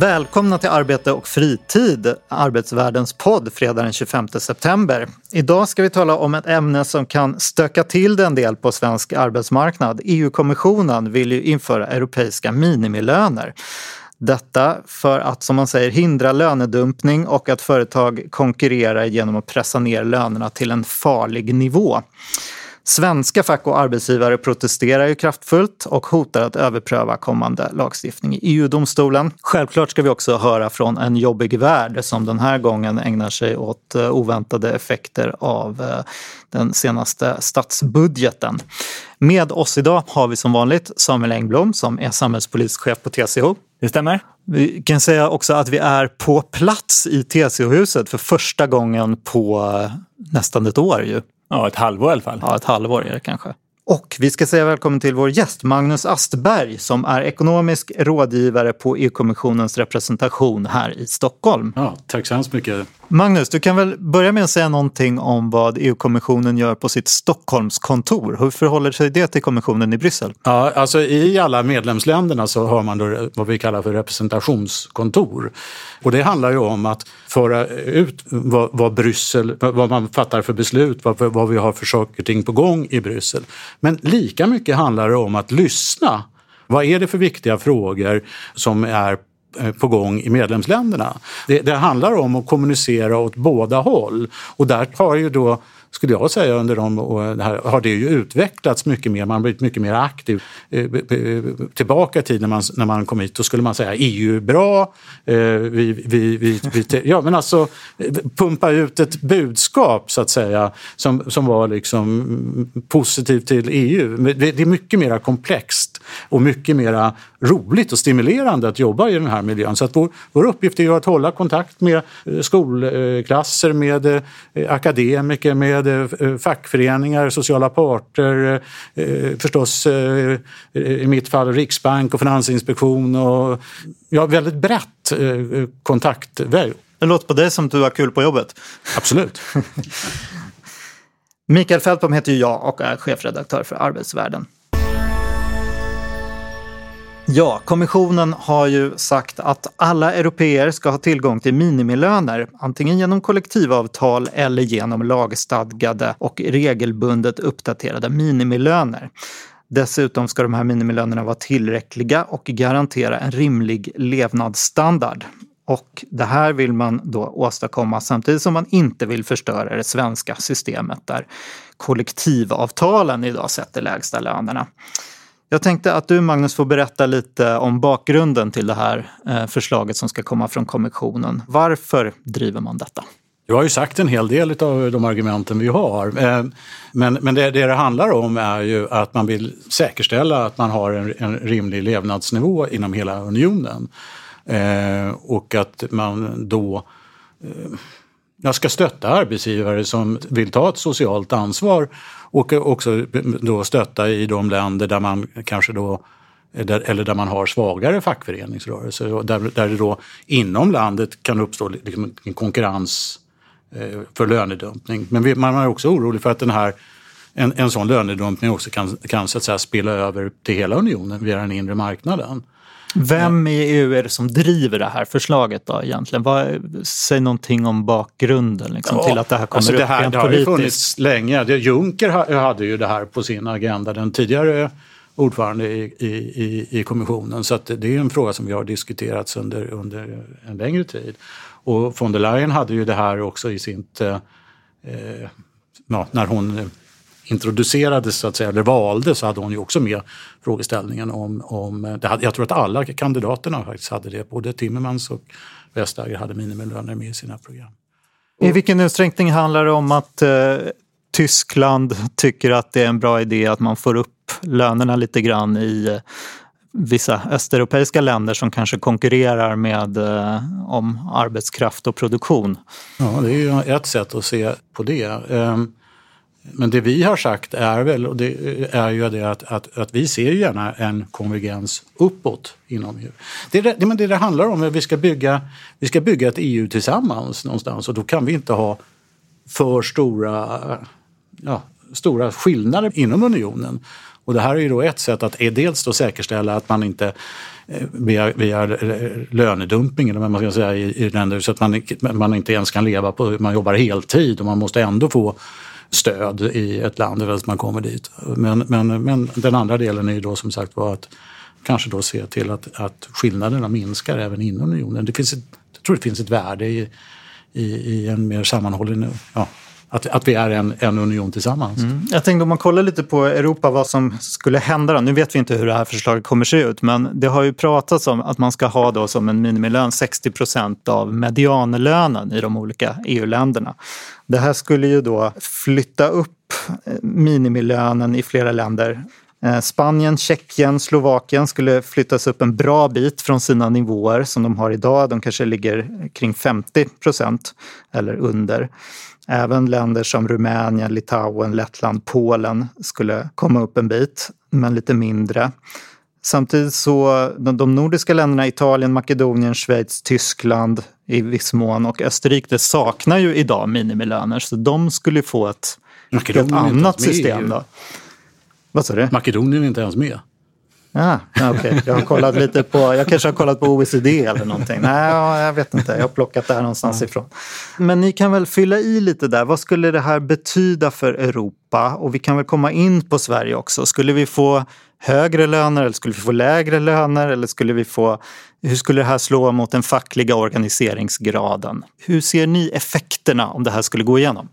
Välkomna till Arbete och fritid, Arbetsvärldens podd fredag den 25 september. Idag ska vi tala om ett ämne som kan stöka till det en del på svensk arbetsmarknad. EU-kommissionen vill ju införa europeiska minimilöner. Detta för att, som man säger, hindra lönedumpning och att företag konkurrerar genom att pressa ner lönerna till en farlig nivå. Svenska fack och arbetsgivare protesterar ju kraftfullt och hotar att överpröva kommande lagstiftning i EU-domstolen. Självklart ska vi också höra från en jobbig värld som den här gången ägnar sig åt eh, oväntade effekter av eh, den senaste statsbudgeten. Med oss idag har vi som vanligt Samuel Engblom som är samhällspolitisk chef på TCO. Det stämmer. Vi kan säga också att vi är på plats i TCO-huset för första gången på eh, nästan ett år. Ju. Ja, ett halvår i alla fall. Ja, ett halvår är det kanske. Och vi ska säga välkommen till vår gäst Magnus Astberg som är ekonomisk rådgivare på EU-kommissionens representation här i Stockholm. Ja, tack så hemskt mycket. Magnus, du kan väl börja med att säga någonting om vad EU-kommissionen gör på sitt Stockholmskontor. Hur förhåller sig det till kommissionen i Bryssel? Ja, alltså I alla medlemsländerna så har man då vad vi kallar för representationskontor. Och det handlar ju om att föra ut vad, vad Bryssel, vad man fattar för beslut, vad, vad vi har för saker och ting på gång i Bryssel. Men lika mycket handlar det om att lyssna. Vad är det för viktiga frågor som är Eh, på gång i medlemsländerna? Det, det handlar om att kommunicera åt båda håll och där har ju då skulle jag säga under de åren har det ju utvecklats mycket mer. Man har blivit mycket mer aktiv. Eh, tillbaka i tiden när man, när man kom hit, då skulle man säga EU är bra. Eh, vi, vi, vi, vi, ja, men alltså pumpa ut ett budskap så att säga som, som var liksom positivt till EU. Det är mycket mer komplext och mycket mer roligt och stimulerande att jobba i den här miljön. Så att vår, vår uppgift är att hålla kontakt med eh, skolklasser, med akademiker, med eh, fackföreningar, sociala parter, eh, förstås eh, i mitt fall Riksbank och Finansinspektion och ja, väldigt brett kontaktväg. Det låter på dig som att du har kul på jobbet. Absolut. Mikael Fältbom heter ju jag och är chefredaktör för Arbetsvärlden. Ja, kommissionen har ju sagt att alla europeer ska ha tillgång till minimilöner, antingen genom kollektivavtal eller genom lagstadgade och regelbundet uppdaterade minimilöner. Dessutom ska de här minimilönerna vara tillräckliga och garantera en rimlig levnadsstandard. Och det här vill man då åstadkomma samtidigt som man inte vill förstöra det svenska systemet där kollektivavtalen idag sätter lägsta lönerna. Jag tänkte att du Magnus får berätta lite om bakgrunden till det här eh, förslaget som ska komma från kommissionen. Varför driver man detta? Du har ju sagt en hel del av de argumenten vi har. Eh, men, men det, det det handlar om är ju att man vill säkerställa att man har en, en rimlig levnadsnivå inom hela unionen. Eh, och att man då eh, jag ska stötta arbetsgivare som vill ta ett socialt ansvar och också då stötta i de länder där man kanske då eller där man har svagare fackföreningsrörelser där, där det då inom landet kan uppstå liksom en konkurrens eh, för lönedumpning. Men man är också orolig för att den här, en, en sån lönedumpning också kan, kan så att säga, spela över till hela unionen via den inre marknaden. Vem i EU är det som driver det här förslaget då egentligen? Vad, säg någonting om bakgrunden liksom, ja, till att det här kommer alltså det här, upp Det har ju funnits länge. Juncker hade ju det här på sin agenda, den tidigare ordförande i, i, i kommissionen. Så det är en fråga som vi har diskuterat under, under en längre tid. Och von der Leyen hade ju det här också i sitt... Eh, ja, när hon introducerades, så att säga, eller valde, så hade hon ju också med frågeställningen om... om det hade, jag tror att alla kandidaterna faktiskt hade det. Både Timmermans och Vestager hade minimilöner med i sina program. I vilken utsträckning handlar det om att eh, Tyskland tycker att det är en bra idé att man får upp lönerna lite grann i vissa östeuropeiska länder som kanske konkurrerar med eh, om arbetskraft och produktion. Ja, det är ju ett sätt att se på det. Ehm, men det vi har sagt är väl, och det är ju det att, att, att vi ser gärna en konvergens uppåt inom EU. Det, det, men det det handlar om är att vi ska, bygga, vi ska bygga ett EU tillsammans någonstans och då kan vi inte ha för stora, ja, stora skillnader inom unionen. Och det här är ju då ett sätt att dels då säkerställa att man inte eh, via, via lönedumping eller vad man ska säga i, i länder så att man, man inte ens kan leva på, man jobbar heltid och man måste ändå få stöd i ett land eller att man kommer dit. Men, men, men den andra delen är ju då som sagt var att kanske då se till att, att skillnaderna minskar även inom unionen. Det finns ett, jag tror det finns ett värde i, i, i en mer sammanhållen ja, att, att vi är en, en union tillsammans. Mm. Jag tänkte om man kollar lite på Europa vad som skulle hända då. Nu vet vi inte hur det här förslaget kommer se ut men det har ju pratats om att man ska ha då som en minimilön 60 procent av medianlönen i de olika EU-länderna. Det här skulle ju då flytta upp eh, minimilönen i flera länder. Eh, Spanien, Tjeckien, Slovakien skulle flyttas upp en bra bit från sina nivåer som de har idag. De kanske ligger kring 50 procent eller under. Även länder som Rumänien, Litauen, Lettland, Polen skulle komma upp en bit, men lite mindre. Samtidigt så de nordiska länderna, Italien, Makedonien, Schweiz, Tyskland i viss mån och Österrike, det saknar ju idag minimilöner så de skulle få ett helt annat system. Då. Vad sa du? Makedonien är inte ens med. Ah, Okej, okay. jag har kollat lite på, jag kanske har kollat på OECD eller någonting. Nej, jag vet inte, jag har plockat det här någonstans ifrån. Men ni kan väl fylla i lite där, vad skulle det här betyda för Europa? Och vi kan väl komma in på Sverige också. Skulle vi få högre löner eller skulle vi få lägre löner eller skulle vi få, hur skulle det här slå mot den fackliga organiseringsgraden? Hur ser ni effekterna om det här skulle gå igenom?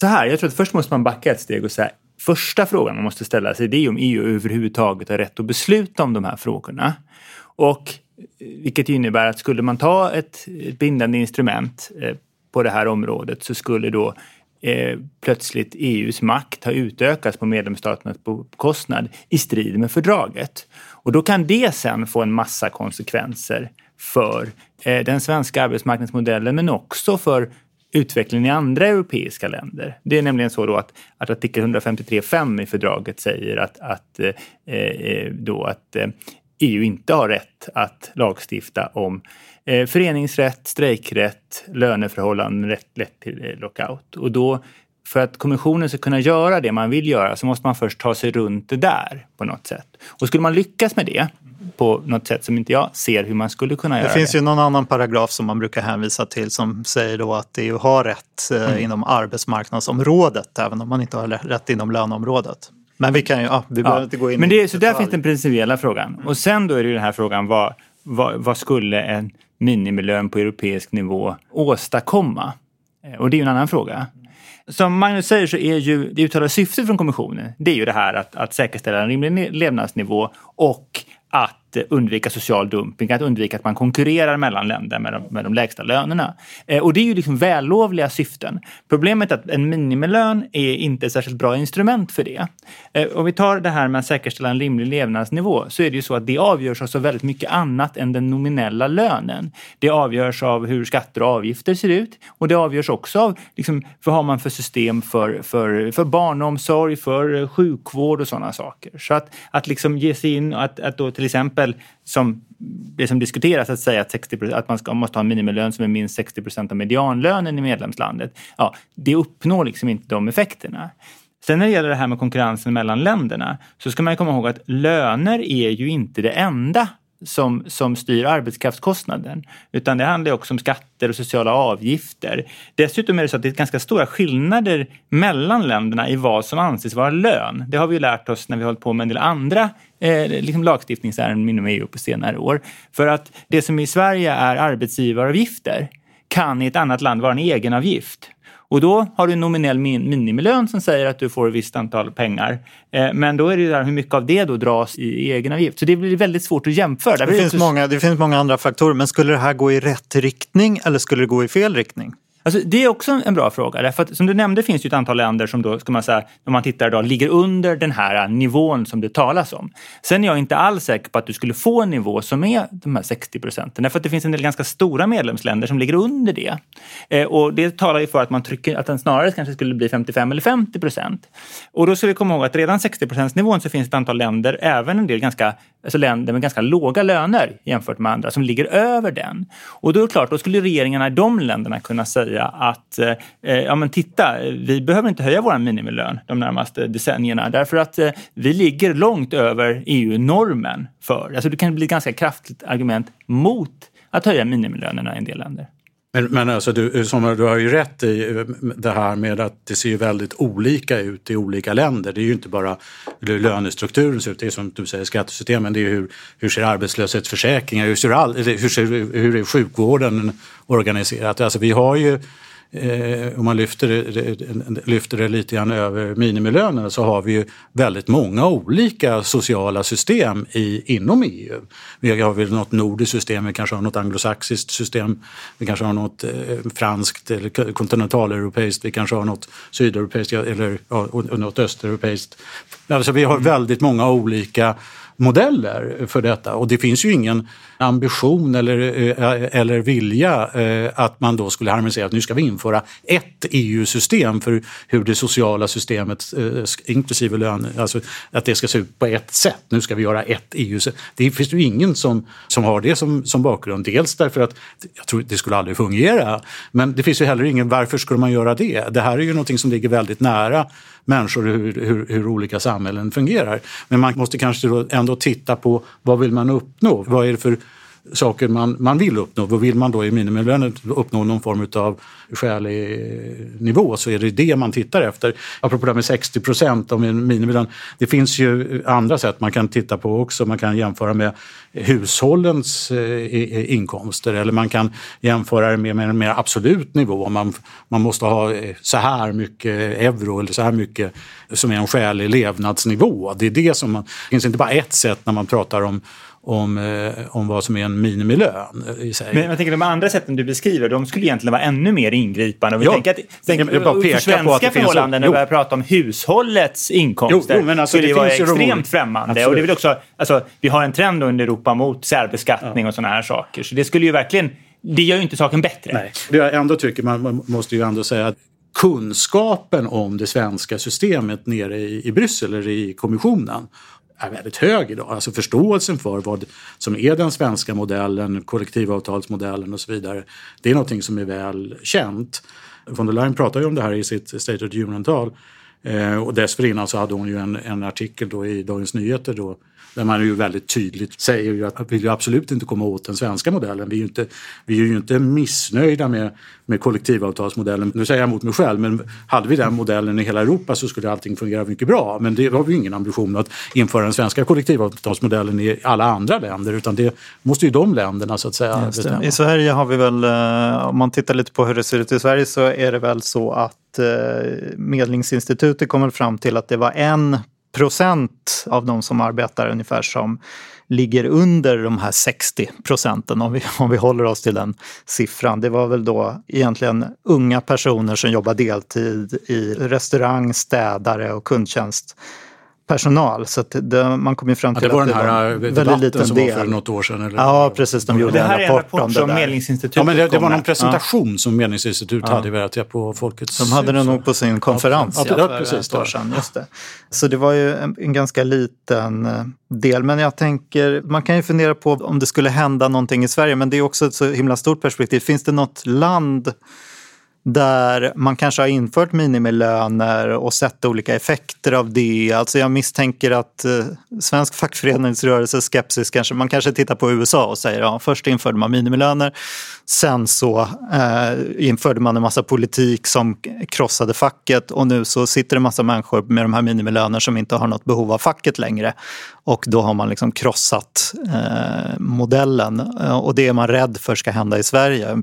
Så här, jag tror att först måste man backa ett steg och säga första frågan man måste ställa sig det är om EU överhuvudtaget har rätt att besluta om de här frågorna. Och eh, vilket innebär att skulle man ta ett, ett bindande instrument eh, på det här området så skulle då eh, plötsligt EUs makt ha utökats på medlemsstaternas bekostnad i strid med fördraget. Och då kan det sen få en massa konsekvenser för eh, den svenska arbetsmarknadsmodellen men också för utvecklingen i andra europeiska länder. Det är nämligen så då att, att artikel 153.5 i fördraget säger att, att, eh, eh då att eh, EU inte har rätt att lagstifta om eh, föreningsrätt, strejkrätt, löneförhållanden, rätt, rätt till eh, lockout. Och då, för att kommissionen ska kunna göra det man vill göra så måste man först ta sig runt det där på något sätt. Och skulle man lyckas med det på något sätt som inte jag ser hur man skulle kunna göra det. finns ju någon annan paragraf som man brukar hänvisa till som säger då att EU har rätt eh, mm. inom arbetsmarknadsområdet även om man inte har rätt inom löneområdet. Men vi kan ju, ja, vi behöver inte gå in Men det, Så där finns den principiella frågan. Och sen då är det ju den här frågan, vad, vad, vad skulle en minimilön på europeisk nivå åstadkomma? Eh, och det är ju en annan fråga. Som Magnus säger så är ju det uttalade syftet från kommissionen, det är ju det här att, att säkerställa en rimlig levnadsnivå och att undvika social dumping, att undvika att man konkurrerar mellan länder med de, med de lägsta lönerna. Eh, och det är ju liksom vällovliga syften. Problemet är att en minimilön är inte ett särskilt bra instrument för det. Eh, om vi tar det här med att säkerställa en rimlig levnadsnivå så är det ju så att det avgörs av så väldigt mycket annat än den nominella lönen. Det avgörs av hur skatter och avgifter ser ut och det avgörs också av liksom, vad har man för system för, för, för barnomsorg, för sjukvård och sådana saker. Så att, att liksom ge sig in och att, att då till exempel som det som diskuteras att säga att, 60, att man ska, måste ha en minimilön som är minst 60 procent av medianlönen i medlemslandet. Ja, det uppnår liksom inte de effekterna. Sen när det gäller det här med konkurrensen mellan länderna så ska man komma ihåg att löner är ju inte det enda som, som styr arbetskraftskostnaden. Utan det handlar också om skatter och sociala avgifter. Dessutom är det så att det är ganska stora skillnader mellan länderna i vad som anses vara lön. Det har vi ju lärt oss när vi har hållit på med en del andra eh, liksom lagstiftningsärenden inom EU på senare år. För att det som i Sverige är arbetsgivaravgifter kan i ett annat land vara en egenavgift. Och då har du en nominell min minimilön som säger att du får ett visst antal pengar. Eh, men då är det ju där hur mycket av det då dras i egenavgift. Så det blir väldigt svårt att jämföra. Det, det finns, många, det finns många andra faktorer, men skulle det här gå i rätt riktning eller skulle det gå i fel riktning? Alltså, det är också en bra fråga. Därför att, som du nämnde finns det ett antal länder som då, ska man säga, om man tittar idag, ligger under den här äh, nivån som det talas om. Sen är jag inte alls säker på att du skulle få en nivå som är de här 60 procenten. Därför att det finns en del ganska stora medlemsländer som ligger under det. Eh, och det talar ju för att man trycker att den snarare kanske skulle bli 55 eller 50 procent. Och då ska vi komma ihåg att redan 60 procentsnivån så finns det ett antal länder, även en del ganska, alltså länder med ganska låga löner jämfört med andra, som ligger över den. Och då är det klart, då skulle regeringarna i de länderna kunna säga att eh, eh, ja men titta, vi behöver inte höja vår minimilön de närmaste decennierna därför att eh, vi ligger långt över EU-normen för. Alltså det kan bli ett ganska kraftigt argument mot att höja minimilönerna i en del länder. Men, men alltså du, som, du har ju rätt i eh, det här med att det ser ju väldigt olika ut i olika länder. Det är ju inte bara hur lönestrukturen ser ut, det är som du säger skattesystemen, det är hur, hur ser arbetslöshetsförsäkringar, hur ser, all, hur, ser, hur är sjukvården organiserat? Alltså vi har ju eh, om man lyfter det, lyfter det lite grann över minimilönerna så har vi ju väldigt många olika sociala system i, inom EU. Vi har väl något nordiskt system, vi kanske har något anglosaxiskt system, vi kanske har något eh, franskt eller kontinentaleuropeiskt, vi kanske har något sydeuropeiskt eller ja, något östeuropeiskt. Alltså vi har väldigt många olika modeller för detta. Och det finns ju ingen ambition eller, eh, eller vilja eh, att man då skulle harmonisera att nu ska vi införa ett EU-system för hur det sociala systemet, eh, inklusive lön, alltså att det ska se ut på ett sätt. Nu ska vi göra ett EU. Det finns ju ingen som, som har det som, som bakgrund. Dels därför att jag tror det skulle aldrig fungera. Men det finns ju heller ingen varför skulle man göra det? Det här är ju någonting som ligger väldigt nära människor hur, hur, hur, olika samhällen fungerar. Men man måste kanske ändå titta på vad vill man uppnå? Vad är det för saker man, man vill uppnå. Vad vill man då i minimilönen uppnå någon form av skälig nivå så är det det man tittar efter. Apropå det här med 60 procent av minimilön. Det finns ju andra sätt man kan titta på också. Man kan jämföra med hushållens eh, inkomster eller man kan jämföra det med, med en mer absolut nivå. Man, man måste ha eh, så här mycket euro eller så här mycket som är en skälig levnadsnivå. Det är det som man, det finns inte bara ett sätt när man pratar om om, eh, om vad som är en minimilön i sig. Men jag tänker de andra sätten du beskriver, de skulle egentligen vara ännu mer ingripande. Om vi ja, tänker att, tänker, jag bara peka för svenska på att det förhållanden, när vi börjar prata om hushållets inkomster, jo, jo, alltså, skulle det, det vara extremt främmande. Absolut. Och det väl också, alltså, vi har en trend under Europa mot särbeskattning ja. och sådana här saker. Så det skulle ju verkligen, det gör ju inte saken bättre. Nej. Det jag ändå tycker, man måste ju ändå säga att kunskapen om det svenska systemet nere i, i Bryssel eller i kommissionen är väldigt hög idag. Alltså förståelsen för vad som är den svenska modellen, kollektivavtalsmodellen och så vidare. Det är någonting som är väl känt. Von der Leyen pratar ju om det här i sitt State of the Union-tal. Eh, och dessförinnan så hade hon ju en, en artikel då i Dagens Nyheter då där man ju väldigt tydligt säger ju att vi vill absolut inte komma åt den svenska modellen. Vi är ju inte, vi är ju inte missnöjda med, med kollektivavtalsmodellen. Nu säger jag emot mig själv, men hade vi den modellen i hela Europa så skulle allting fungera mycket bra. Men det har vi ju ingen ambition att införa den svenska kollektivavtalsmodellen i alla andra länder utan det måste ju de länderna så att säga bestämma. I Sverige har vi väl, eh, om man tittar lite på hur det ser ut i Sverige så är det väl så att eh, Medlingsinstitutet kommer fram till att det var en procent av de som arbetar ungefär som ligger under de här 60 procenten om vi, om vi håller oss till den siffran. Det var väl då egentligen unga personer som jobbar deltid i restaurang, städare och kundtjänst personal. Så det, man kom ju fram till ja, det var att det var en väldigt liten som del. var för något år sedan. Eller? Ja, precis. De gjorde det här en rapport, är en rapport som Medlingsinstitutet ja, men det, det var någon presentation ja. som Medlingsinstitutet ja. hade vet jag, på Folkets De hade den nog på sin konferens ja, ja, för precis, ett år sedan. Just det. Så det var ju en, en ganska liten eh, del. Men jag tänker, man kan ju fundera på om det skulle hända någonting i Sverige. Men det är också ett så himla stort perspektiv. Finns det något land där man kanske har infört minimilöner och sett olika effekter av det. Alltså jag misstänker att eh, svensk fackföreningsrörelse skepsis kanske, man kanske tittar på USA och säger ja, först införde man minimilöner, sen så eh, införde man en massa politik som krossade facket och nu så sitter det en massa människor med de här minimilöner som inte har något behov av facket längre och då har man liksom krossat eh, modellen eh, och det är man rädd för ska hända i Sverige.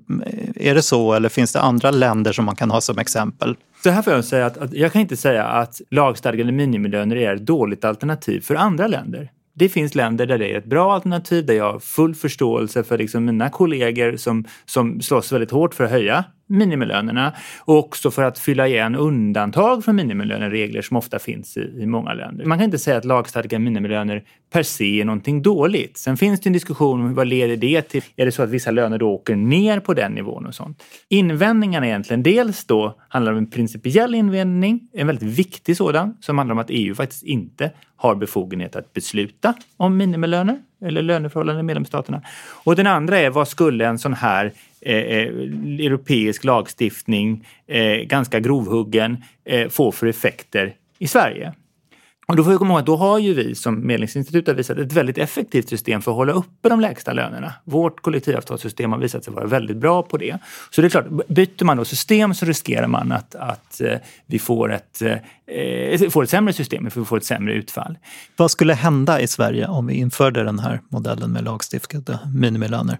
Är det så eller finns det andra länder länder som man kan ha som exempel? Så här får jag säga att, att jag kan inte säga att lagstadgade minimilöner är ett dåligt alternativ för andra länder. Det finns länder där det är ett bra alternativ, där jag har full förståelse för liksom mina kollegor som, som slåss väldigt hårt för att höja minimilönerna och också för att fylla igen undantag från minimilöneregler som ofta finns i, i många länder. Man kan inte säga att lagstadgade minimilöner per se är någonting dåligt. Sen finns det en diskussion om vad leder det till? Är det så att vissa löner då åker ner på den nivån och sånt? Invändningarna egentligen, dels då handlar det om en principiell invändning, en väldigt viktig sådan, som handlar om att EU faktiskt inte har befogenhet att besluta om minimilöner eller löneförhållanden i medlemsstaterna. Och den andra är vad skulle en sån här eh, eh europeisk lagstiftning, eh, ganska grovhuggen, eh, få för effekter i Sverige? Och då får vi komma ihåg att då har ju vi som Medlingsinstitut visat ett väldigt effektivt system för att hålla uppe de lägsta lönerna. Vårt kollektivavtalssystem har visat sig vara väldigt bra på det. Så det är klart, byter man då system så riskerar man att, att eh, vi får ett, eh, eh, får ett sämre system, vi får ett sämre utfall. Vad skulle hända i Sverige om vi införde den här modellen med lagstiftade minimilöner?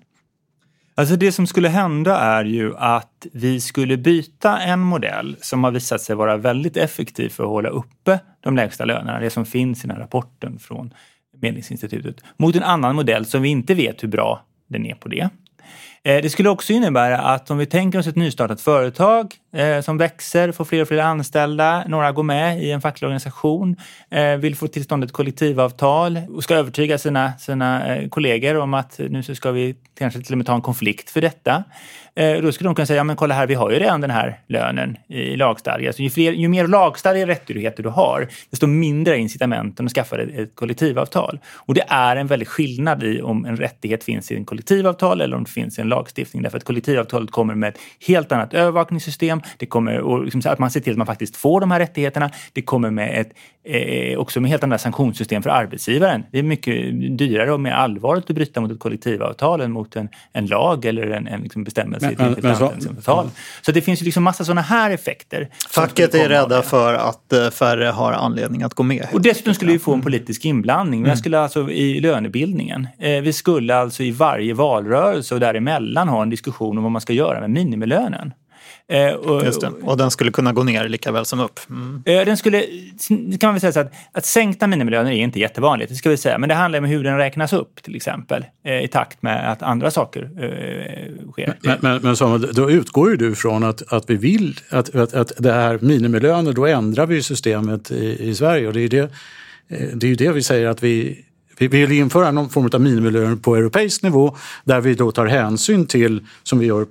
Alltså det som skulle hända är ju att vi skulle byta en modell som har visat sig vara väldigt effektiv för att hålla uppe de lägsta lönerna, det som finns i den här rapporten från Medlingsinstitutet, mot en annan modell som vi inte vet hur bra den är på det. Eh, det skulle också innebära att om vi tänker oss ett nystartat företag eh, som växer, får fler och fler anställda, några går med i en facklig organisation, eh, vill få till stånd ett kollektivavtal och ska övertyga sina, sina kollegor om att nu så ska vi kanske till och med ta en konflikt för detta. Eh, då skulle de kunna säga, ja men kolla här, vi har ju redan den här lönen i lagstadga. Så ju, fler, ju mer lagstadgade rättigheter du har, desto mindre incitamenten att skaffa dig ett kollektivavtal. Och det är en väldig skillnad i om en rättighet finns i en kollektivavtal eller om det finns i en lagstiftning. Därför att kollektivavtalet kommer med ett helt annat övervakningssystem. Det kommer och liksom att man ser till att man faktiskt får de här rättigheterna. Det kommer med ett, eh, också med helt andra sanktionssystem för arbetsgivaren. Det är mycket dyrare och mer allvarligt att bryta mot ett kollektivavtal än mot en, en lag eller en, en liksom bestämmelse men, i ett anställningsavtal. Så det finns ju liksom massa sådana här effekter. Facket är rädda för att eh, färre har anledning att gå med. Och dessutom skulle vi få en politisk inblandning. Mm. skulle alltså i lönebildningen. Eh, vi skulle alltså i varje valrörelse och däremellan ha en diskussion om vad man ska göra med minimilönen. Eh, och, Just det. och den skulle kunna gå ner lika väl som upp. Mm. Eh, den skulle, kan man väl säga så att, att sänkta minimilöner är inte jättevanligt, det ska vi säga. Men det handlar om hur den räknas upp till exempel eh, i takt med att andra saker eh, sker. Men, men, men Samuel, då utgår ju du från att, att vi vill att, att, att det här minimilöner, då ändrar vi systemet i, i Sverige och det är det, eh, det är ju det vi säger att vi vi vill införa någon form av minimilön på europeisk nivå där vi då tar hänsyn till, som vi gör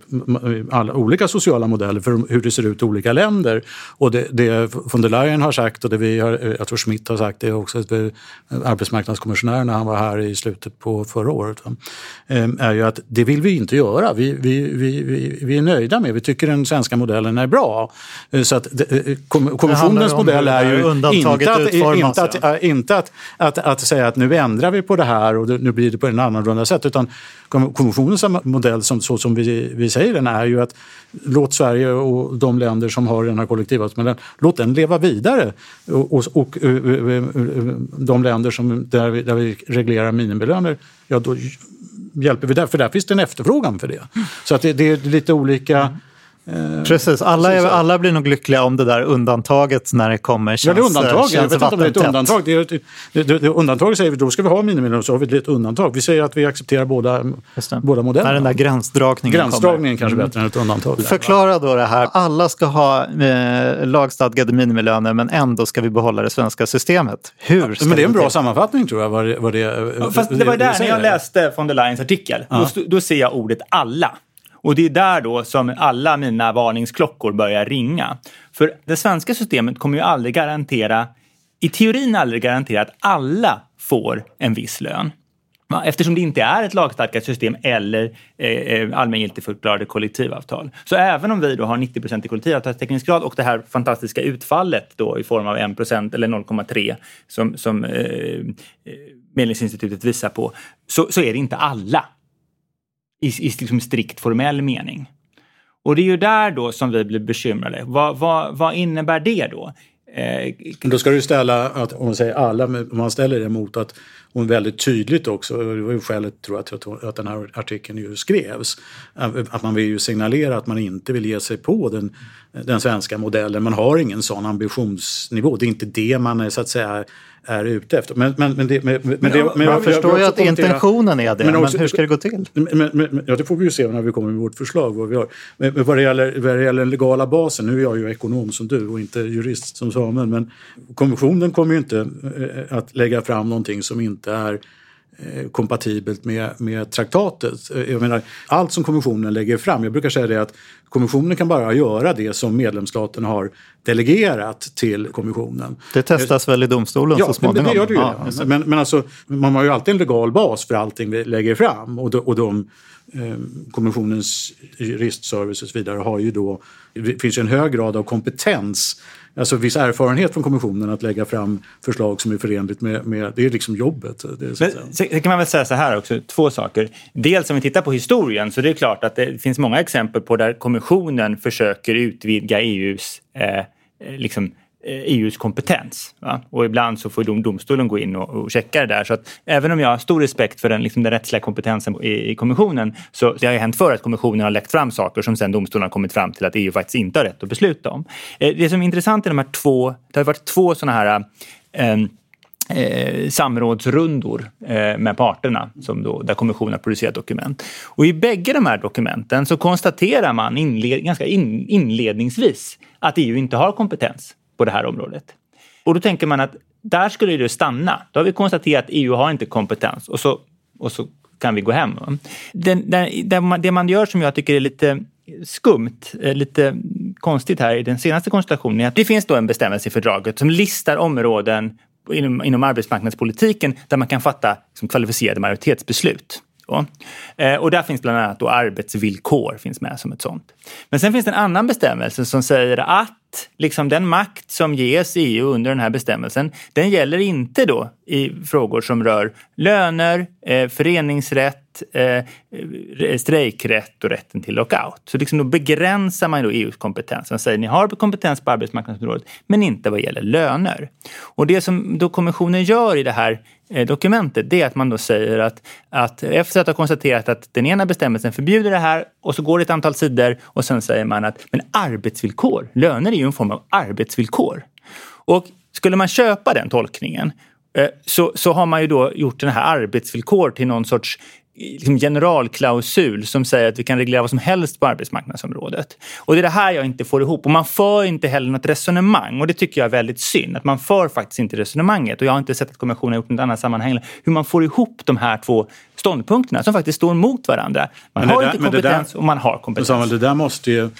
alla olika sociala modeller för hur det ser ut i olika länder. Och det, det von der Leyen har sagt och det vi har, jag tror Schmidt har sagt det också, arbetsmarknadskommissionären när han var här i slutet på förra året, ehm, är ju att det vill vi inte göra. Vi, vi, vi, vi är nöjda med, vi tycker den svenska modellen är bra. Eh, så att eh, kommissionens modell är ju inte att, inte, att, inte att, att, att säga att nu ändrar ändrar vi på det här och nu blir det på en annorlunda sätt. Utan konventionens modell, som, så som vi, vi säger den, är ju att låt Sverige och de länder som har den här kollektivavtalsmodellen, låt den leva vidare. Och, och, och, eh, eh, eh, de länder som, där, vi, där vi reglerar minimilöner, ja då hjälper vi där, för där finns det en efterfrågan för det. Så att det, det är lite olika mm. Precis, alla, är, alla blir nog lyckliga om det där undantaget när det kommer känns Ja, det är undantag. Jag vet inte om det är ett undantag. Det är ett, det, det, det, undantag säger vi, då ska vi ha minimilön så har vi ett undantag. Vi säger att vi accepterar båda, båda modellerna. När den där gränsdragningen Gränsdragningen kommer. kanske mm. bättre än ett undantag. Förklara då det här. Alla ska ha eh, lagstadgade minimilöner men ändå ska vi behålla det svenska systemet. Hur ska men det är en bra sammanfattning tror jag. Vad, vad det, ja, fast det var där, när jag läste von der Leyens artikel, ja. då, då ser jag ordet alla. Och det är där då som alla mina varningsklockor börjar ringa. För det svenska systemet kommer ju aldrig garantera, i teorin aldrig garantera att alla får en viss lön. Eftersom det inte är ett lagstadgat system eller eh, eh allmängiltigförklarade kollektivavtal. Så även om vi då har 90 procent i kollektivavtalstäckningsgrad och det här fantastiska utfallet då i form av 1 procent eller 0,3 som, som eh, eh, Medlingsinstitutet visar på, så, så är det inte alla i, i liksom strikt formell mening. Och det är ju där då som vi blir bekymrade. Vad, vad, vad innebär det då? Eh, då ska du ställa, att, om man säger alla, om man ställer det mot att hon väldigt tydligt också, och det var ju skälet tror jag att, att den här artikeln ju skrevs, att man vill ju signalera att man inte vill ge sig på den, den svenska modellen. Man har ingen sån ambitionsnivå. Det är inte det man är så att säga är ute efter. Men, men, men, det, men, men, det, men jag förstår ju att intentionen är det, men, också, men, hur ska det gå till? Men, men, ja, det får vi ju se när vi kommer med vårt förslag. Vad vi har. Men, men vad, det gäller, vad det gäller den legala basen, nu är jag ju ekonom som du och inte jurist som Samuel, men kommissionen kommer ju inte eh, att lägga fram någonting som inte är kompatibelt med, med traktatet. Eh, jag menar, allt som kommissionen lägger fram, jag brukar säga det att kommissionen kan bara göra det som medlemsstaterna har delegerat till kommissionen. Det testas väl i domstolen ja, så småningom? Ja, det gör det ju. Ja, men, men alltså, man har ju alltid en legal bas för allting vi lägger fram och de, och de eh, kommissionens juristservice och så vidare har ju då, det finns ju en hög grad av kompetens alltså viss erfarenhet från kommissionen att lägga fram förslag som är förenligt med, med det är liksom jobbet. Det, Men, sen kan man väl säga så här också, två saker. Dels om vi tittar på historien så det är klart att det finns många exempel på där kommissionen försöker utvidga EUs eh, liksom, Eh, e EUs kompetens. Va? Och ibland så får dom, domstolen gå in och, och checka det där. Så att även om jag har stor respekt för den, liksom den rättsliga kompetensen i, i kommissionen så det har ju hänt för att kommissionen har läckt fram saker som sen domstolen har kommit fram till att EU faktiskt inte har rätt att besluta om. Eh, det som är intressant är de här två, det har varit två sådana här eh, Eh, samrådsrundor eh, med parterna som då, där kommissionen har producerat dokument. Och I bägge de här dokumenten så konstaterar man inled, ganska in, inledningsvis att EU inte har kompetens på det här området. Och då tänker man att där skulle det stanna. Då har vi konstaterat att EU har inte kompetens och så, och så kan vi gå hem. Det, den, det man gör som jag tycker är lite skumt, eh, lite konstigt här i den senaste konstellationen är att det finns då en bestämmelse i fördraget som listar områden inom, inom arbetsmarknadspolitiken där man kan fatta liksom, kvalificerade majoritetsbeslut. Då. Eh, och där finns bland annat då arbetsvillkor finns med som ett sånt. Men sen finns det en annan bestämmelse som säger att liksom den makt som ges EU under den här bestämmelsen, den gäller inte då i frågor som rör löner, eh, föreningsrätt, eh, eh, strejkrätt och rätten till lockout. Så liksom då begränsar man då EUs kompetens. Man säger ni har kompetens på arbetsmarknadsområdet men inte vad gäller löner. Och det som då kommissionen gör i det här eh, dokumentet det är att man då säger att, att efter att ha konstaterat att den ena bestämmelsen förbjuder det här och så går det ett antal sidor och sen säger man att men arbetsvillkor, löner är ju en form av arbetsvillkor. Och skulle man köpa den tolkningen så, så har man ju då gjort den här arbetsvillkor till någon sorts liksom generalklausul som säger att vi kan reglera vad som helst på arbetsmarknadsområdet. Och det är det här jag inte får ihop. Och man för inte heller något resonemang och det tycker jag är väldigt synd. Att man för faktiskt inte resonemanget och jag har inte sett att kommissionen har gjort något annat sammanhang hur man får ihop de här två ståndpunkterna som faktiskt står mot varandra. Man har där, inte kompetens där, och man har kompetens. Samuel, det där måste ju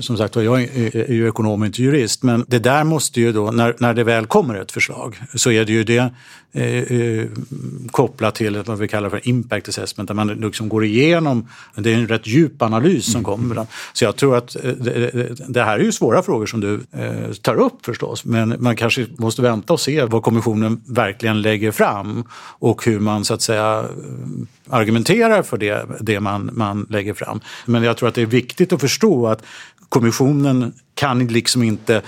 som sagt jag är ju ekonom och inte jurist, men det där måste ju då, när, när det väl kommer ett förslag, så är det ju det eh, eh, kopplat till vad vi kallar för impact assessment, där man liksom går igenom, det är en rätt djup analys som kommer. Så jag tror att eh, det, det här är ju svåra frågor som du eh, tar upp förstås, men man kanske måste vänta och se vad kommissionen verkligen lägger fram och hur man så att säga argumenterar för det, det man, man lägger fram. Men jag tror att det är viktigt att förstå att kommissionen kan liksom inte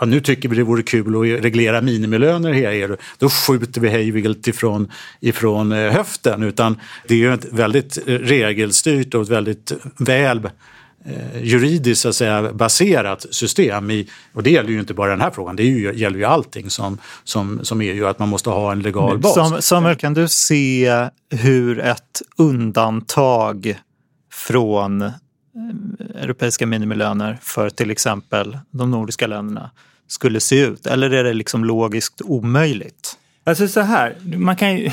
ja, nu tycker vi det vore kul att reglera minimilöner här, då skjuter vi hejvilt ifrån, ifrån eh, höften. Utan det är ju ett väldigt eh, regelstyrt och ett väldigt väl eh, juridiskt så att säga, baserat system. I, och det gäller ju inte bara den här frågan, det ju, gäller ju allting som, som, som EU, att man måste ha en legal bas. Samuel, kan du se hur ett undantag från Eh, europeiska minimilöner för till exempel de nordiska länderna skulle se ut? Eller är det liksom logiskt omöjligt? Alltså så här, man kan ju...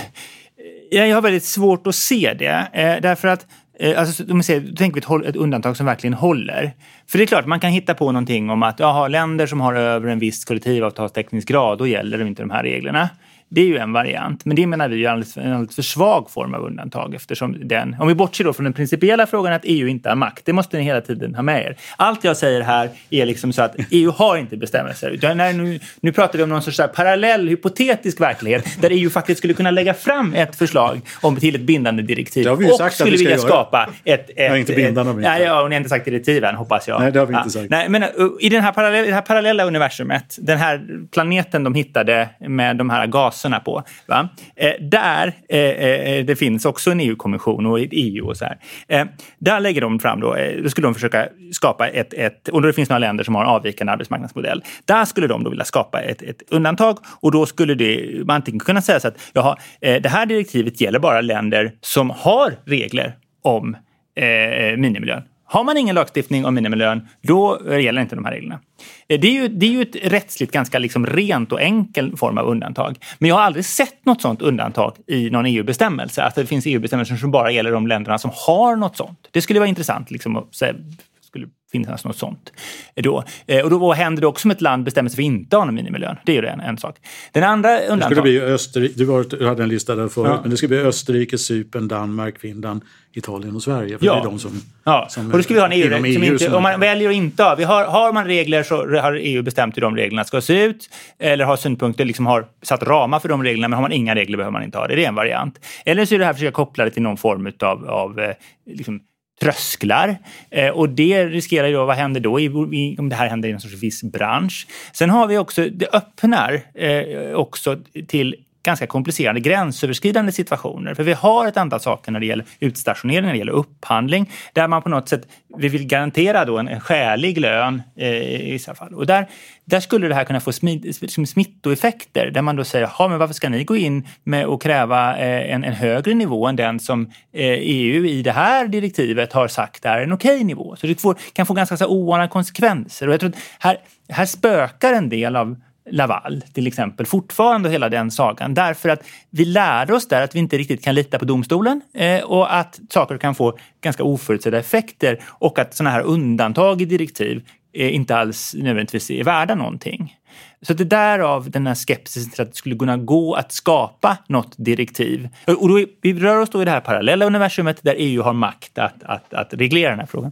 Jag har väldigt svårt att se det. Eh, därför att eh, Alltså, om säger, då tänker vi ett, ett, undantag som verkligen håller. För det är klart, man kan hitta på någonting om att aha, länder som har över en viss kollektivavtalsteknisk då gäller de inte de här reglerna. Det är ju en variant, men det menar vi är en alldeles, för svag form av undantag eftersom den, om vi bortser då från den principiella frågan att EU inte har makt, det måste ni hela tiden ha med er. Allt jag säger här är liksom så att EU har inte bestämmelser. Utan när, nu, nu pratar vi om någon sorts parallell hypotetisk verklighet där EU faktiskt skulle kunna lägga fram ett förslag om till ett bindande direktiv och skulle vilja göra. skapa ett... ett ja, inte bindande. nej, ja, ni har inte sagt direktiven, hoppas jag. Nej, det har vi inte sagt. nej, men uh, i den här parallella, det här parallella universumet, den här planeten de hittade med de här gas faserna på. Va? Eh, där, eh, eh, det finns också en EU-kommission och ett EU och så här. Eh, där lägger de fram då, eh, då skulle de försöka skapa ett, ett, och det finns några länder som har avvikande arbetsmarknadsmodell. Där skulle de då vilja skapa ett, ett undantag och då skulle det, man antingen kunna säga så att jaha, eh, det här direktivet gäller bara länder som har regler om eh, minimilön. Har man ingen lagstiftning om minimilön, då gäller inte de här reglerna. Eh, det är ju, det är ju ett rättsligt ganska liksom rent och enkel form av undantag. Men jag har aldrig sett något sånt undantag i någon EU-bestämmelse. Att det finns EU-bestämmelser som bara gäller de länderna som har något sånt. Det skulle vara intressant liksom, att finnas något sånt. Då. Eh, och då, vad händer det också om ett land bestämmer sig för att inte ha någon minimilön? Det är ju en, en sak. Den andra undantaget... Det skulle bli Österrike, du, var, du hade en lista där förut, ja. men det skulle bli Österrike, Cypern, Danmark, Finland, Italien och Sverige. För ja. det är de som, ja. som och då ska vi ha en EU, EU inte, Om man väljer att inte ha, vi har, har man regler så har EU bestämt hur de reglerna ska se ut. Eller har synpunkter, liksom har satt ramar för de reglerna, men har man inga regler behöver man inte ha det. Det är en variant. Eller så är det här att försöka koppla det till någon form av, av eh, liksom, trösklar. Eh, och det riskerar ju, vad händer då i, om det här händer i en sorts viss bransch? Sen har vi också, det öppnar eh, också till ganska komplicerade gränsöverskridande situationer. För vi har ett antal saker när det gäller utstationering, när det gäller upphandling, där man på något sätt vi vill garantera då en, en skälig lön eh, i vissa fall. Och där, där skulle det här kunna få smitt, liksom smittoeffekter där man då säger, ja men varför ska ni gå in med och kräva eh, en, en, högre nivå än den som eh, EU i det här direktivet har sagt är en okej okay nivå. Så det får, kan få ganska så oanade konsekvenser. Och jag tror att här, här spökar en del av Laval till exempel, fortfarande hela den sagan. Därför att vi lärde oss där att vi inte riktigt kan lita på domstolen eh, och att saker kan få ganska oförutsedda effekter och att sådana här undantag i direktiv eh, inte alls nödvändigtvis är värda någonting. Så det är därav den här skepsisen till att det skulle kunna gå att skapa något direktiv. Och då, vi rör oss då i det här parallella universumet där EU har makt att, att, att reglera den här frågan.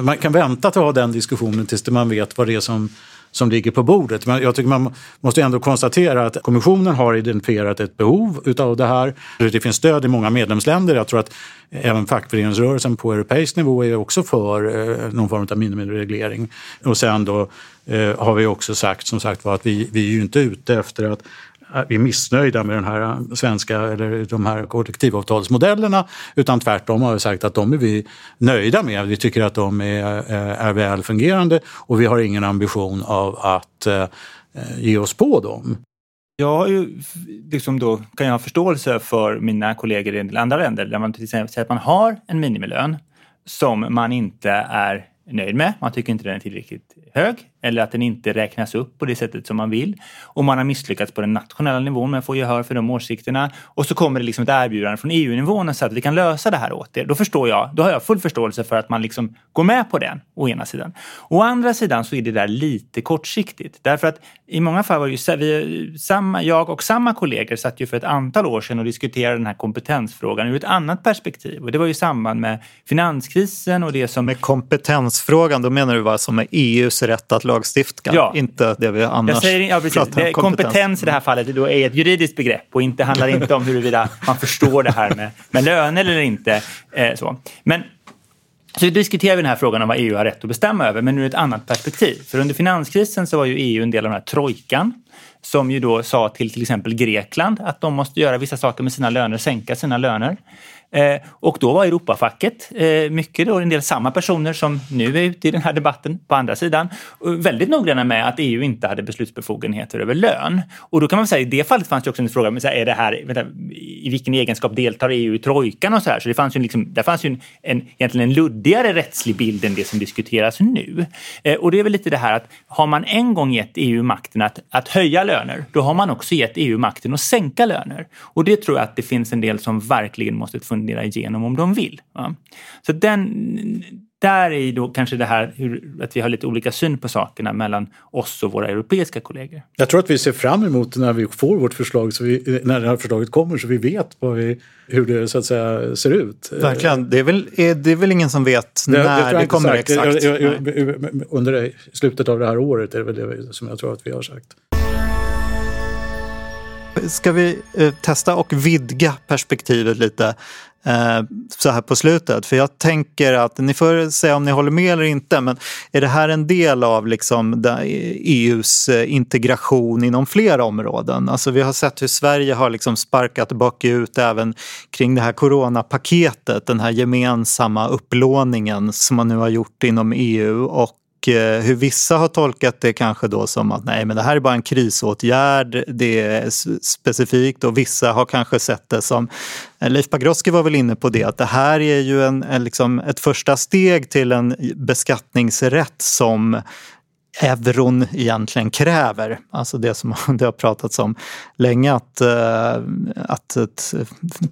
Man kan vänta att ha den diskussionen tills man vet vad det är som som ligger på bordet. Men jag tycker man måste ändå konstatera att kommissionen har identifierat ett behov utav det här. Det finns stöd i många medlemsländer. Jag tror att även fackföreningsrörelsen på europeisk nivå är också för eh, någon form av minimireglering. Och sen då eh, har vi också sagt som sagt var att vi, vi är ju inte ute efter att Äh, vi är missnöjda med den här äh, svenska eller de här kollektivavtalsmodellerna utan tvärtom har vi sagt att de är vi nöjda med. Vi tycker att de är, äh, är väl fungerande och vi har ingen ambition av att ge oss på dem. Jag har ju, liksom då, kan jag ha förståelse för mina kollegor i andra länder där man till exempel säger att man har en minimilön som man inte är nöjd med. Man tycker inte den är tillräckligt hög eller att den inte räknas upp på det sättet som man vill. Och man har misslyckats på den nationella nivån med att få gehör för de åsikterna. Och så kommer det liksom ett erbjudande från EU-nivån så att vi kan lösa det här åt er. Då förstår jag, då har jag full förståelse för att man liksom går med på den, å ena sidan. Å andra sidan så är det där lite kortsiktigt. Därför att i många fall var ju vi, samma, jag och samma kollegor satt ju för ett antal år sedan och diskuterade den här kompetensfrågan ur ett annat perspektiv. Och det var ju i samband med finanskrisen och det som... Med kompetensfrågan, då menar du vad som är EUs rätt att lagstifta, ja. inte det vi annars jag säger, ja, precis. Kompetens. kompetens i det här fallet då är ett juridiskt begrepp och inte, handlar inte om huruvida man förstår det här med, med löner eller inte. Eh, så. Men så diskuterar vi den här frågan om vad EU har rätt att bestämma över, men ur ett annat perspektiv. För under finanskrisen så var ju EU en del av den här trojkan som ju då sa till till exempel Grekland att de måste göra vissa saker med sina löner, sänka sina löner. Eh, och då var Europafacket, eh, mycket då en del samma personer som nu är ute i den här debatten på andra sidan, eh, väldigt noggranna med att EU inte hade beslutsbefogenheter över lön. Och då kan man säga i det fallet fanns det också en fråga, men så här, är det här, vänta, i vilken egenskap deltar EU i trojkan och så här? Så det fanns ju liksom, där fanns ju en, en, egentligen en luddigare rättslig bild än det som diskuteras nu. Eh, och det är väl lite det här att har man en gång gett EU makten att, att höja löner, då har man också gett EU makten att sänka löner. Och det tror jag att det finns en del som verkligen måste fundera fundera igenom om de vill. Va? Så den, där är då kanske det här hur, att vi har lite olika syn på sakerna mellan oss och våra europeiska kollegor. Jag tror att vi ser fram emot när vi får vårt förslag, så vi, när det här förslaget kommer, så vi vet vi, hur det så att säga ser ut. Verkligen. Det är väl, är, det är väl ingen som vet när det, det kommer sagt. exakt? Jag, jag, under slutet av det här året är det väl det som jag tror att vi har sagt ska vi eh, testa och vidga perspektivet lite eh, så här på slutet. För jag tänker att, ni får säga om ni håller med eller inte, men är det här en del av liksom EUs e eh, integration inom flera områden? Alltså vi har sett hur Sverige har liksom sparkat bakut även kring det här coronapaketet, den här gemensamma upplåningen som man nu har gjort inom EU och Eh, hur vissa har tolkat det kanske då som att nej men det här är bara en krisåtgärd, det är specifikt. Och vissa har kanske sett det som, eh, Leif Pagrotsky var väl inne på det, att det här är ju en, en liksom ett första steg till en beskattningsrätt som euron egentligen kräver. Alltså det som det har pratats om länge att, eh, att ett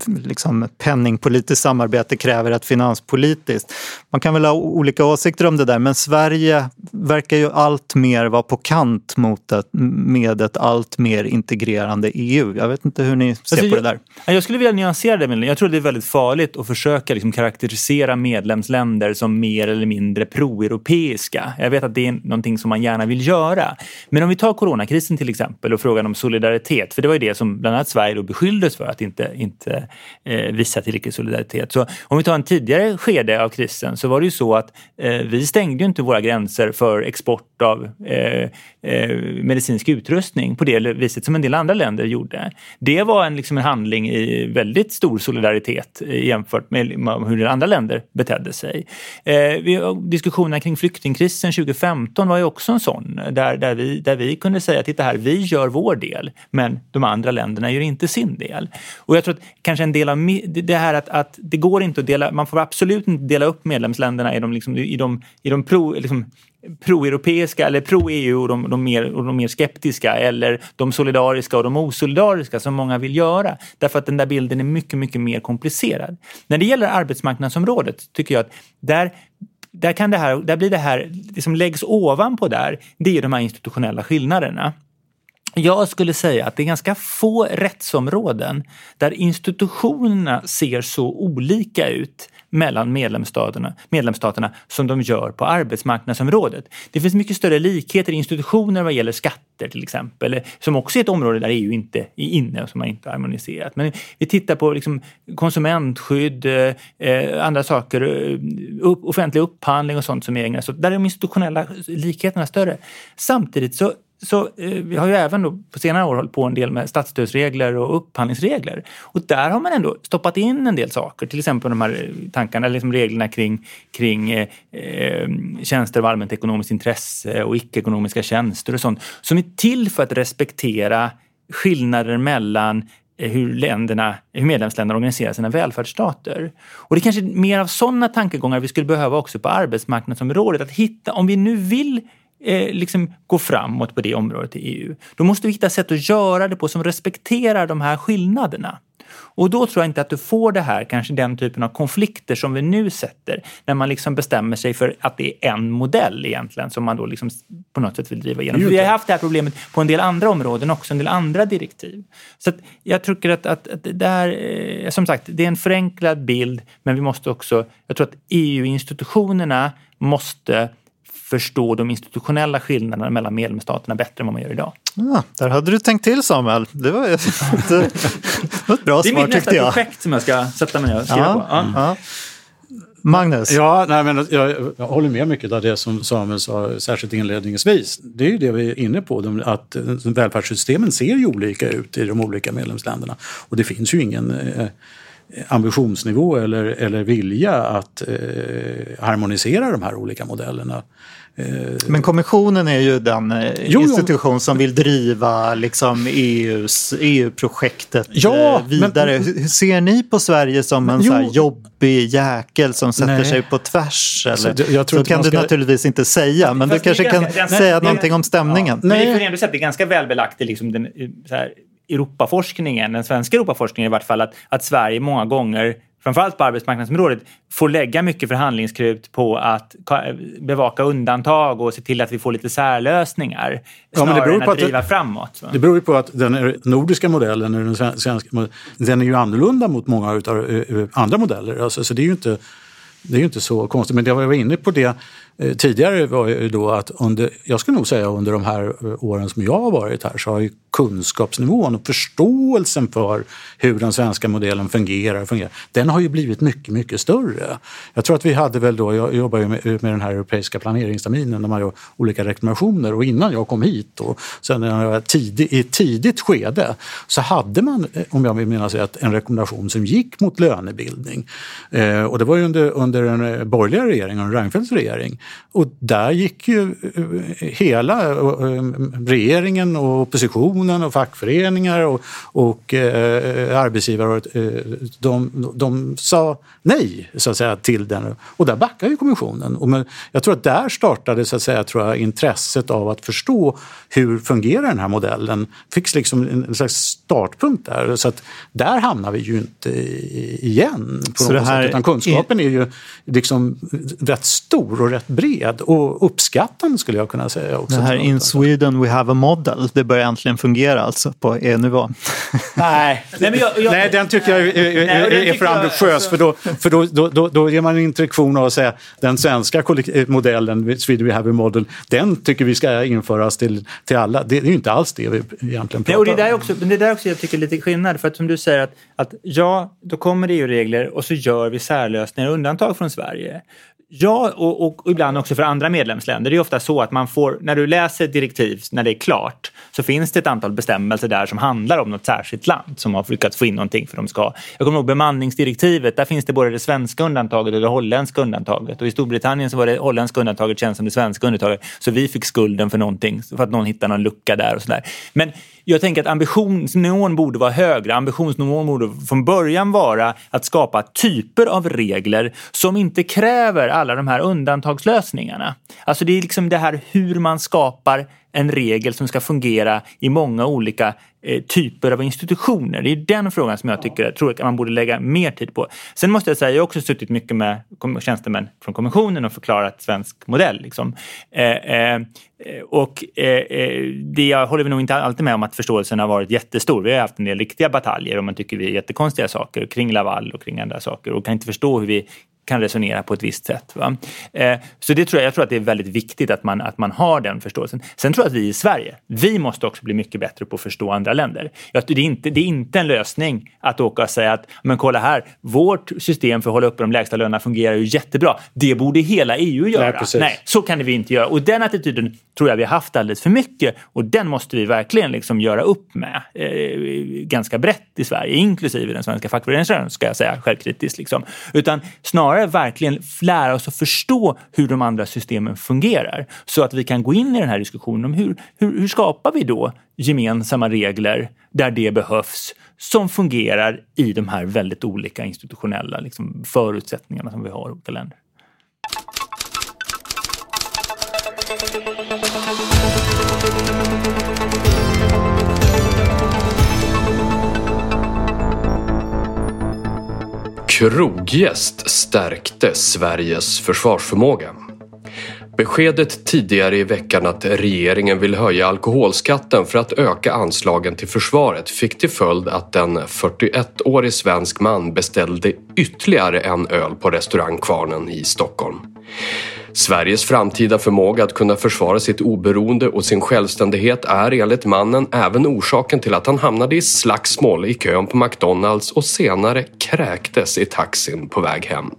liksom penningpolitiskt samarbete kräver ett finanspolitiskt. Man kan väl ha olika åsikter om det där men Sverige verkar ju allt mer vara på kant mot ett, med ett allt mer integrerande EU. Jag vet inte hur ni ser alltså, på det där. Jag skulle vilja nyansera det. Men jag tror det är väldigt farligt att försöka liksom karaktärisera medlemsländer som mer eller mindre pro-europeiska. Jag vet att det är någonting som man gärna vill göra. Men om vi tar coronakrisen till exempel och frågan om solidaritet, för det var ju det som bland annat Sverige då beskylldes för att inte, inte eh, visa tillräcklig solidaritet. Så om vi tar en tidigare skede av krisen så var det ju så att eh, vi stängde ju inte våra gränser för export av eh, eh medicinsk utrustning på det viset som en del andra länder gjorde. Det var en, liksom en handling i väldigt stor solidaritet jämfört med liksom, hur andra länder betedde sig. Eh, diskussionerna kring flyktingkrisen 2015 var ju också också en sån där, där, vi, där vi kunde säga titta här, vi gör vår del men de andra länderna gör inte sin del. Och jag tror att kanske en del av det här att, att det går inte att dela, man får absolut inte dela upp medlemsländerna i de, liksom, i de, i de pro, liksom, pro-europeiska eller pro-EU och de, de, mer, och de mer skeptiska eller de solidariska och de osolidariska som många vill göra. Därför att den där bilden är mycket, mycket mer komplicerad. När det gäller arbetsmarknadsområdet tycker jag att där där, kan det här, där blir det här, det som läggs ovanpå där, det är de här institutionella skillnaderna. Jag skulle säga att det är ganska få rättsområden där institutionerna ser så olika ut mellan medlemsstaterna, medlemsstaterna som de gör på arbetsmarknadsområdet. Det finns mycket större likheter i institutioner vad gäller skatter till exempel, som också är ett område där EU inte är inne och som man inte har harmoniserat. Men vi tittar på liksom konsumentskydd, eh, andra saker, eh, upp, offentlig upphandling och sånt som är ägnat så Där är de institutionella likheterna större. Samtidigt så så eh, vi har ju även då på senare år hållit på en del med statsstödsregler och upphandlingsregler. Och där har man ändå stoppat in en del saker, till exempel de här eh, tankarna, eller liksom reglerna kring, kring eh, eh, tjänster av allmänt ekonomiskt intresse och icke-ekonomiska tjänster och sånt, som är till för att respektera skillnader mellan eh, hur, länderna, hur medlemsländerna organiserar sina välfärdsstater. Och det är kanske mer av sådana tankegångar vi skulle behöva också på arbetsmarknadsområdet. Att hitta, om vi nu vill eh, liksom gå framåt på det området i EU. Då måste vi hitta sätt att göra det på som respekterar de här skillnaderna. Och då tror jag inte att du får det här, kanske den typen av konflikter som vi nu sätter när man liksom bestämmer sig för att det är en modell egentligen som man då liksom på något sätt vill driva igenom. Vi har haft det här problemet på en del andra områden också, en del andra direktiv. Så jag tycker att, att, att det där, eh, som sagt, det är en förenklad bild men vi måste också, jag tror att EU-institutionerna måste förstå de institutionella skillnaderna mellan medlemsstaterna bättre än vad man gör idag. Ja, där hade du tänkt till Samuel. Det var, ett, ett bra svar tyckte jag. Det är mitt nästa projekt som jag ska sätta mig och skriva ja, på. Ja. Ja. Magnus? Ja, nej, men jag, jag, håller med mycket av det som Samuel sa, särskilt inledningsvis. Det är ju det vi är inne på, att välfärdssystemen ser ju olika ut i de olika medlemsländerna. Och det finns ju ingen eh, ambitionsnivå eller, eller vilja att eh, harmonisera de här olika modellerna. Eh, Men kommissionen är ju den eh, jo, institution jo. som vill driva liksom EUs, EU-projektet ja, eh, vidare. Men, Hur ser ni på Sverige som en jo, så jobbig jäkel som sätter nej. sig på tvärs? Eller? Så, jag tror så kan ska... du naturligtvis inte säga, men Fast du kanske ganska, kan säga det, någonting om stämningen. Ja, men vi får ändå säga att det är ganska välbelagt i liksom den, så här, Europaforskningen, den svenska Europaforskningen i vart fall, att, att Sverige många gånger framförallt på arbetsmarknadsområdet, får lägga mycket förhandlingskrut på att bevaka undantag och se till att vi får lite särlösningar. Ja, snarare det beror på än att, att driva det, framåt. Så. Det beror ju på att den nordiska modellen, den svenska, den är ju annorlunda mot många av eh, eh, andra modeller. Alltså, så det är ju inte, det är ju inte så konstigt. Men jag var inne på det Eh, tidigare var ju då att under, jag skulle nog säga under de här eh, åren som jag har varit här så har ju kunskapsnivån och förståelsen för hur den svenska modellen fungerar, fungerar den har ju blivit mycket, mycket större. Jag tror att vi hade väl då, jag jobbar ju med, med den här europeiska planeringsterminen där man gör olika rekommendationer och innan jag kom hit och sen när jag tidig, i ett tidigt skede så hade man, eh, om jag vill minnas rätt, en rekommendation som gick mot lönebildning. Eh, och det var ju under, under den eh, borgerliga regeringen, Reinfeldts regering. Och där gick ju eh, hela regeringen och oppositionen och fackföreningar och, och eh, arbetsgivare, eh, de, de sa nej så att säga, till den. Och där backade ju kommissionen. Och men, jag tror att där startade så att säga, tror jag, intresset av att förstå hur fungerar den här modellen. Fick liksom en, en slags startpunkt där. Så att där hamnar vi ju inte igen. På så något sätt, utan kunskapen är... är ju liksom rätt stor och rätt bred och uppskattande skulle jag kunna säga. Också. Det här In Sweden we have a model, det börjar äntligen fungera alltså på EU-nivå. Nej, nej, jag, jag, nej, den tycker jag är, är, nej, är för ambitiös alltså... för, då, för då, då, då, då ger man en introduktion av att säga den svenska modellen, Sweden we have a model, den tycker vi ska införas till, till alla. Det är ju inte alls det vi egentligen pratar nej, och det är där också, det är där också jag tycker är lite skillnad. För att som du säger att, att ja, då kommer det EU-regler och så gör vi särlösningar och undantag från Sverige. Ja, och, och, ibland också för andra medlemsländer. Det är ofta så att man får, när du läser direktiv, när det är klart, så finns det ett antal bestämmelser där som handlar om något särskilt land som har lyckats få in någonting för de ska. Jag kommer ihåg bemanningsdirektivet, där finns det både det svenska undantaget och det holländska undantaget. Och i Storbritannien så var det holländska undantaget känns som det svenska undantaget. Så vi fick skulden för någonting, för att någon hittade någon lucka där och sådär. Men jag tänker att ambitionsnivån borde vara högre. Ambitionsnivån borde från början vara att skapa typer av regler som inte kräver alla de här undantagslösningarna. Alltså det är liksom det här hur man skapar en regel som ska fungera i många olika eh, typer av institutioner. Det är den frågan som jag tycker, tror att man borde lägga mer tid på. Sen måste jag säga, jag har också suttit mycket med tjänstemän från kommissionen och förklarat svensk modell. Liksom. Eh, eh, och eh, eh, det jag håller nog inte alltid med om att förståelsen har varit jättestor. Vi har haft en del riktiga bataljer och man tycker vi är jättekonstiga saker kring Laval och kring andra saker och kan inte förstå hur vi kan resonera på ett visst sätt. Eh, så det tror jag, jag tror att det är väldigt viktigt att man, att man har den förståelsen. Sen tror jag att vi i Sverige, vi måste också bli mycket bättre på att förstå andra länder. Det är inte, det är inte en lösning att åka och säga att men kolla här, vårt system för att hålla uppe de lägsta lönerna fungerar ju jättebra. Det borde hela EU göra. Nej, Nej så kan vi inte göra. Och den attityden tror jag vi har haft alldeles för mycket och den måste vi verkligen liksom göra upp med eh, ganska brett i Sverige, inklusive den svenska fackföreningsrörelsen ska jag säga självkritiskt. Liksom. Utan snarare verkligen lära oss att förstå hur de andra systemen fungerar så att vi kan gå in i den här diskussionen om hur, hur, hur skapar vi då gemensamma regler där det behövs som fungerar i de här väldigt olika institutionella liksom, förutsättningarna som vi har i olika länder. Kroggäst stärkte Sveriges försvarsförmåga. Beskedet tidigare i veckan att regeringen vill höja alkoholskatten för att öka anslagen till försvaret fick till följd att en 41-årig svensk man beställde ytterligare en öl på restaurang Kvarnen i Stockholm. Sveriges framtida förmåga att kunna försvara sitt oberoende och sin självständighet är enligt mannen även orsaken till att han hamnade i slagsmål i kön på McDonalds och senare kräktes i taxin på väg hem.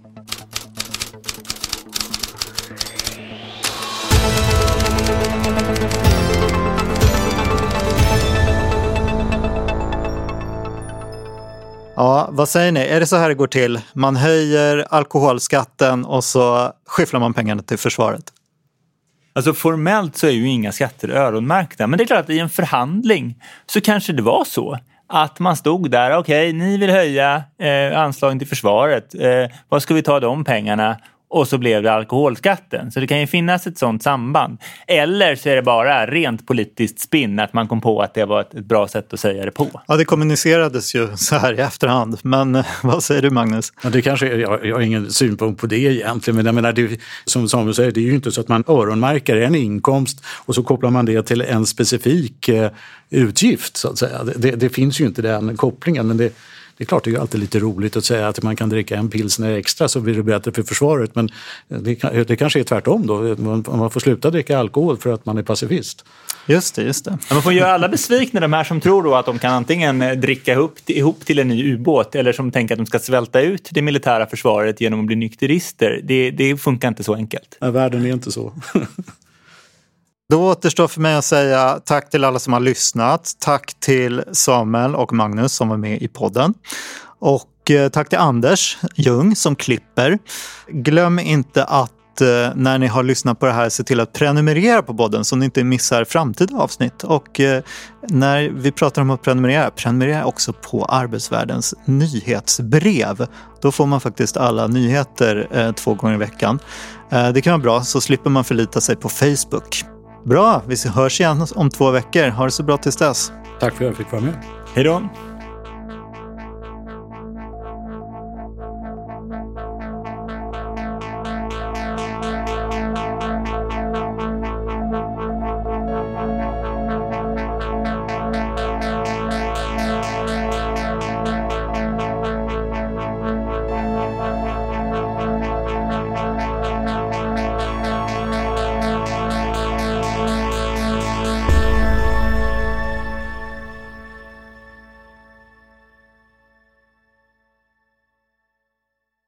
Ja, vad säger ni? Är det så här det går till? Man höjer alkoholskatten och så skyfflar man pengarna till försvaret? Alltså formellt så är ju inga skatter öronmärkta, men det är klart att i en förhandling så kanske det var så att man stod där, okej, okay, ni vill höja eh, anslagen till försvaret, eh, var ska vi ta de pengarna? Och så blev det alkoholskatten. Så det kan ju finnas ett sånt samband. Eller så är det bara rent politiskt spinn att man kom på att det var ett, bra sätt att säga det på. Ja, det kommunicerades ju så här i efterhand. Men eh, vad säger du Magnus? Ja, det kanske, jag, jag har ingen synpunkt på det egentligen, men jag menar, det, som Samuel säger, det är ju inte så att man öronmärker en inkomst och så kopplar man det till en specifik eh, utgift så att säga. Det, det, det finns ju inte den kopplingen. Men det, Det är klart, det är alltid lite roligt att säga att man kan dricka en pilsner extra så blir det bättre för försvaret. Men det, det kanske är tvärtom då. Man får sluta dricka alkohol för att man är pacifist. Just det, just det. Man får göra alla besvikna, de här som tror då att de kan antingen eh, dricka ihop, ihop till en ny ubåt eller som tänker att de ska svälta ut det militära försvaret genom att bli nykterister. Det, det funkar inte så enkelt. Nej, världen är inte så. Då återstår för mig att säga tack till alla som har lyssnat. Tack till Samuel och Magnus som var med i podden. Och eh, tack till Anders Ljung som klipper. Glöm inte att eh, när ni har lyssnat på det här se till att prenumerera på podden så ni inte missar framtida avsnitt. Och eh, när vi pratar om att prenumerera, prenumerera också på Arbetsvärldens nyhetsbrev. Då får man faktiskt alla nyheter två gånger i veckan. Det kan vara bra så slipper man förlita sig på Facebook. Bra, vi hörs igen om två veckor. Ha det så bra tills dess. Tack för att jag fick vara med. Hej då!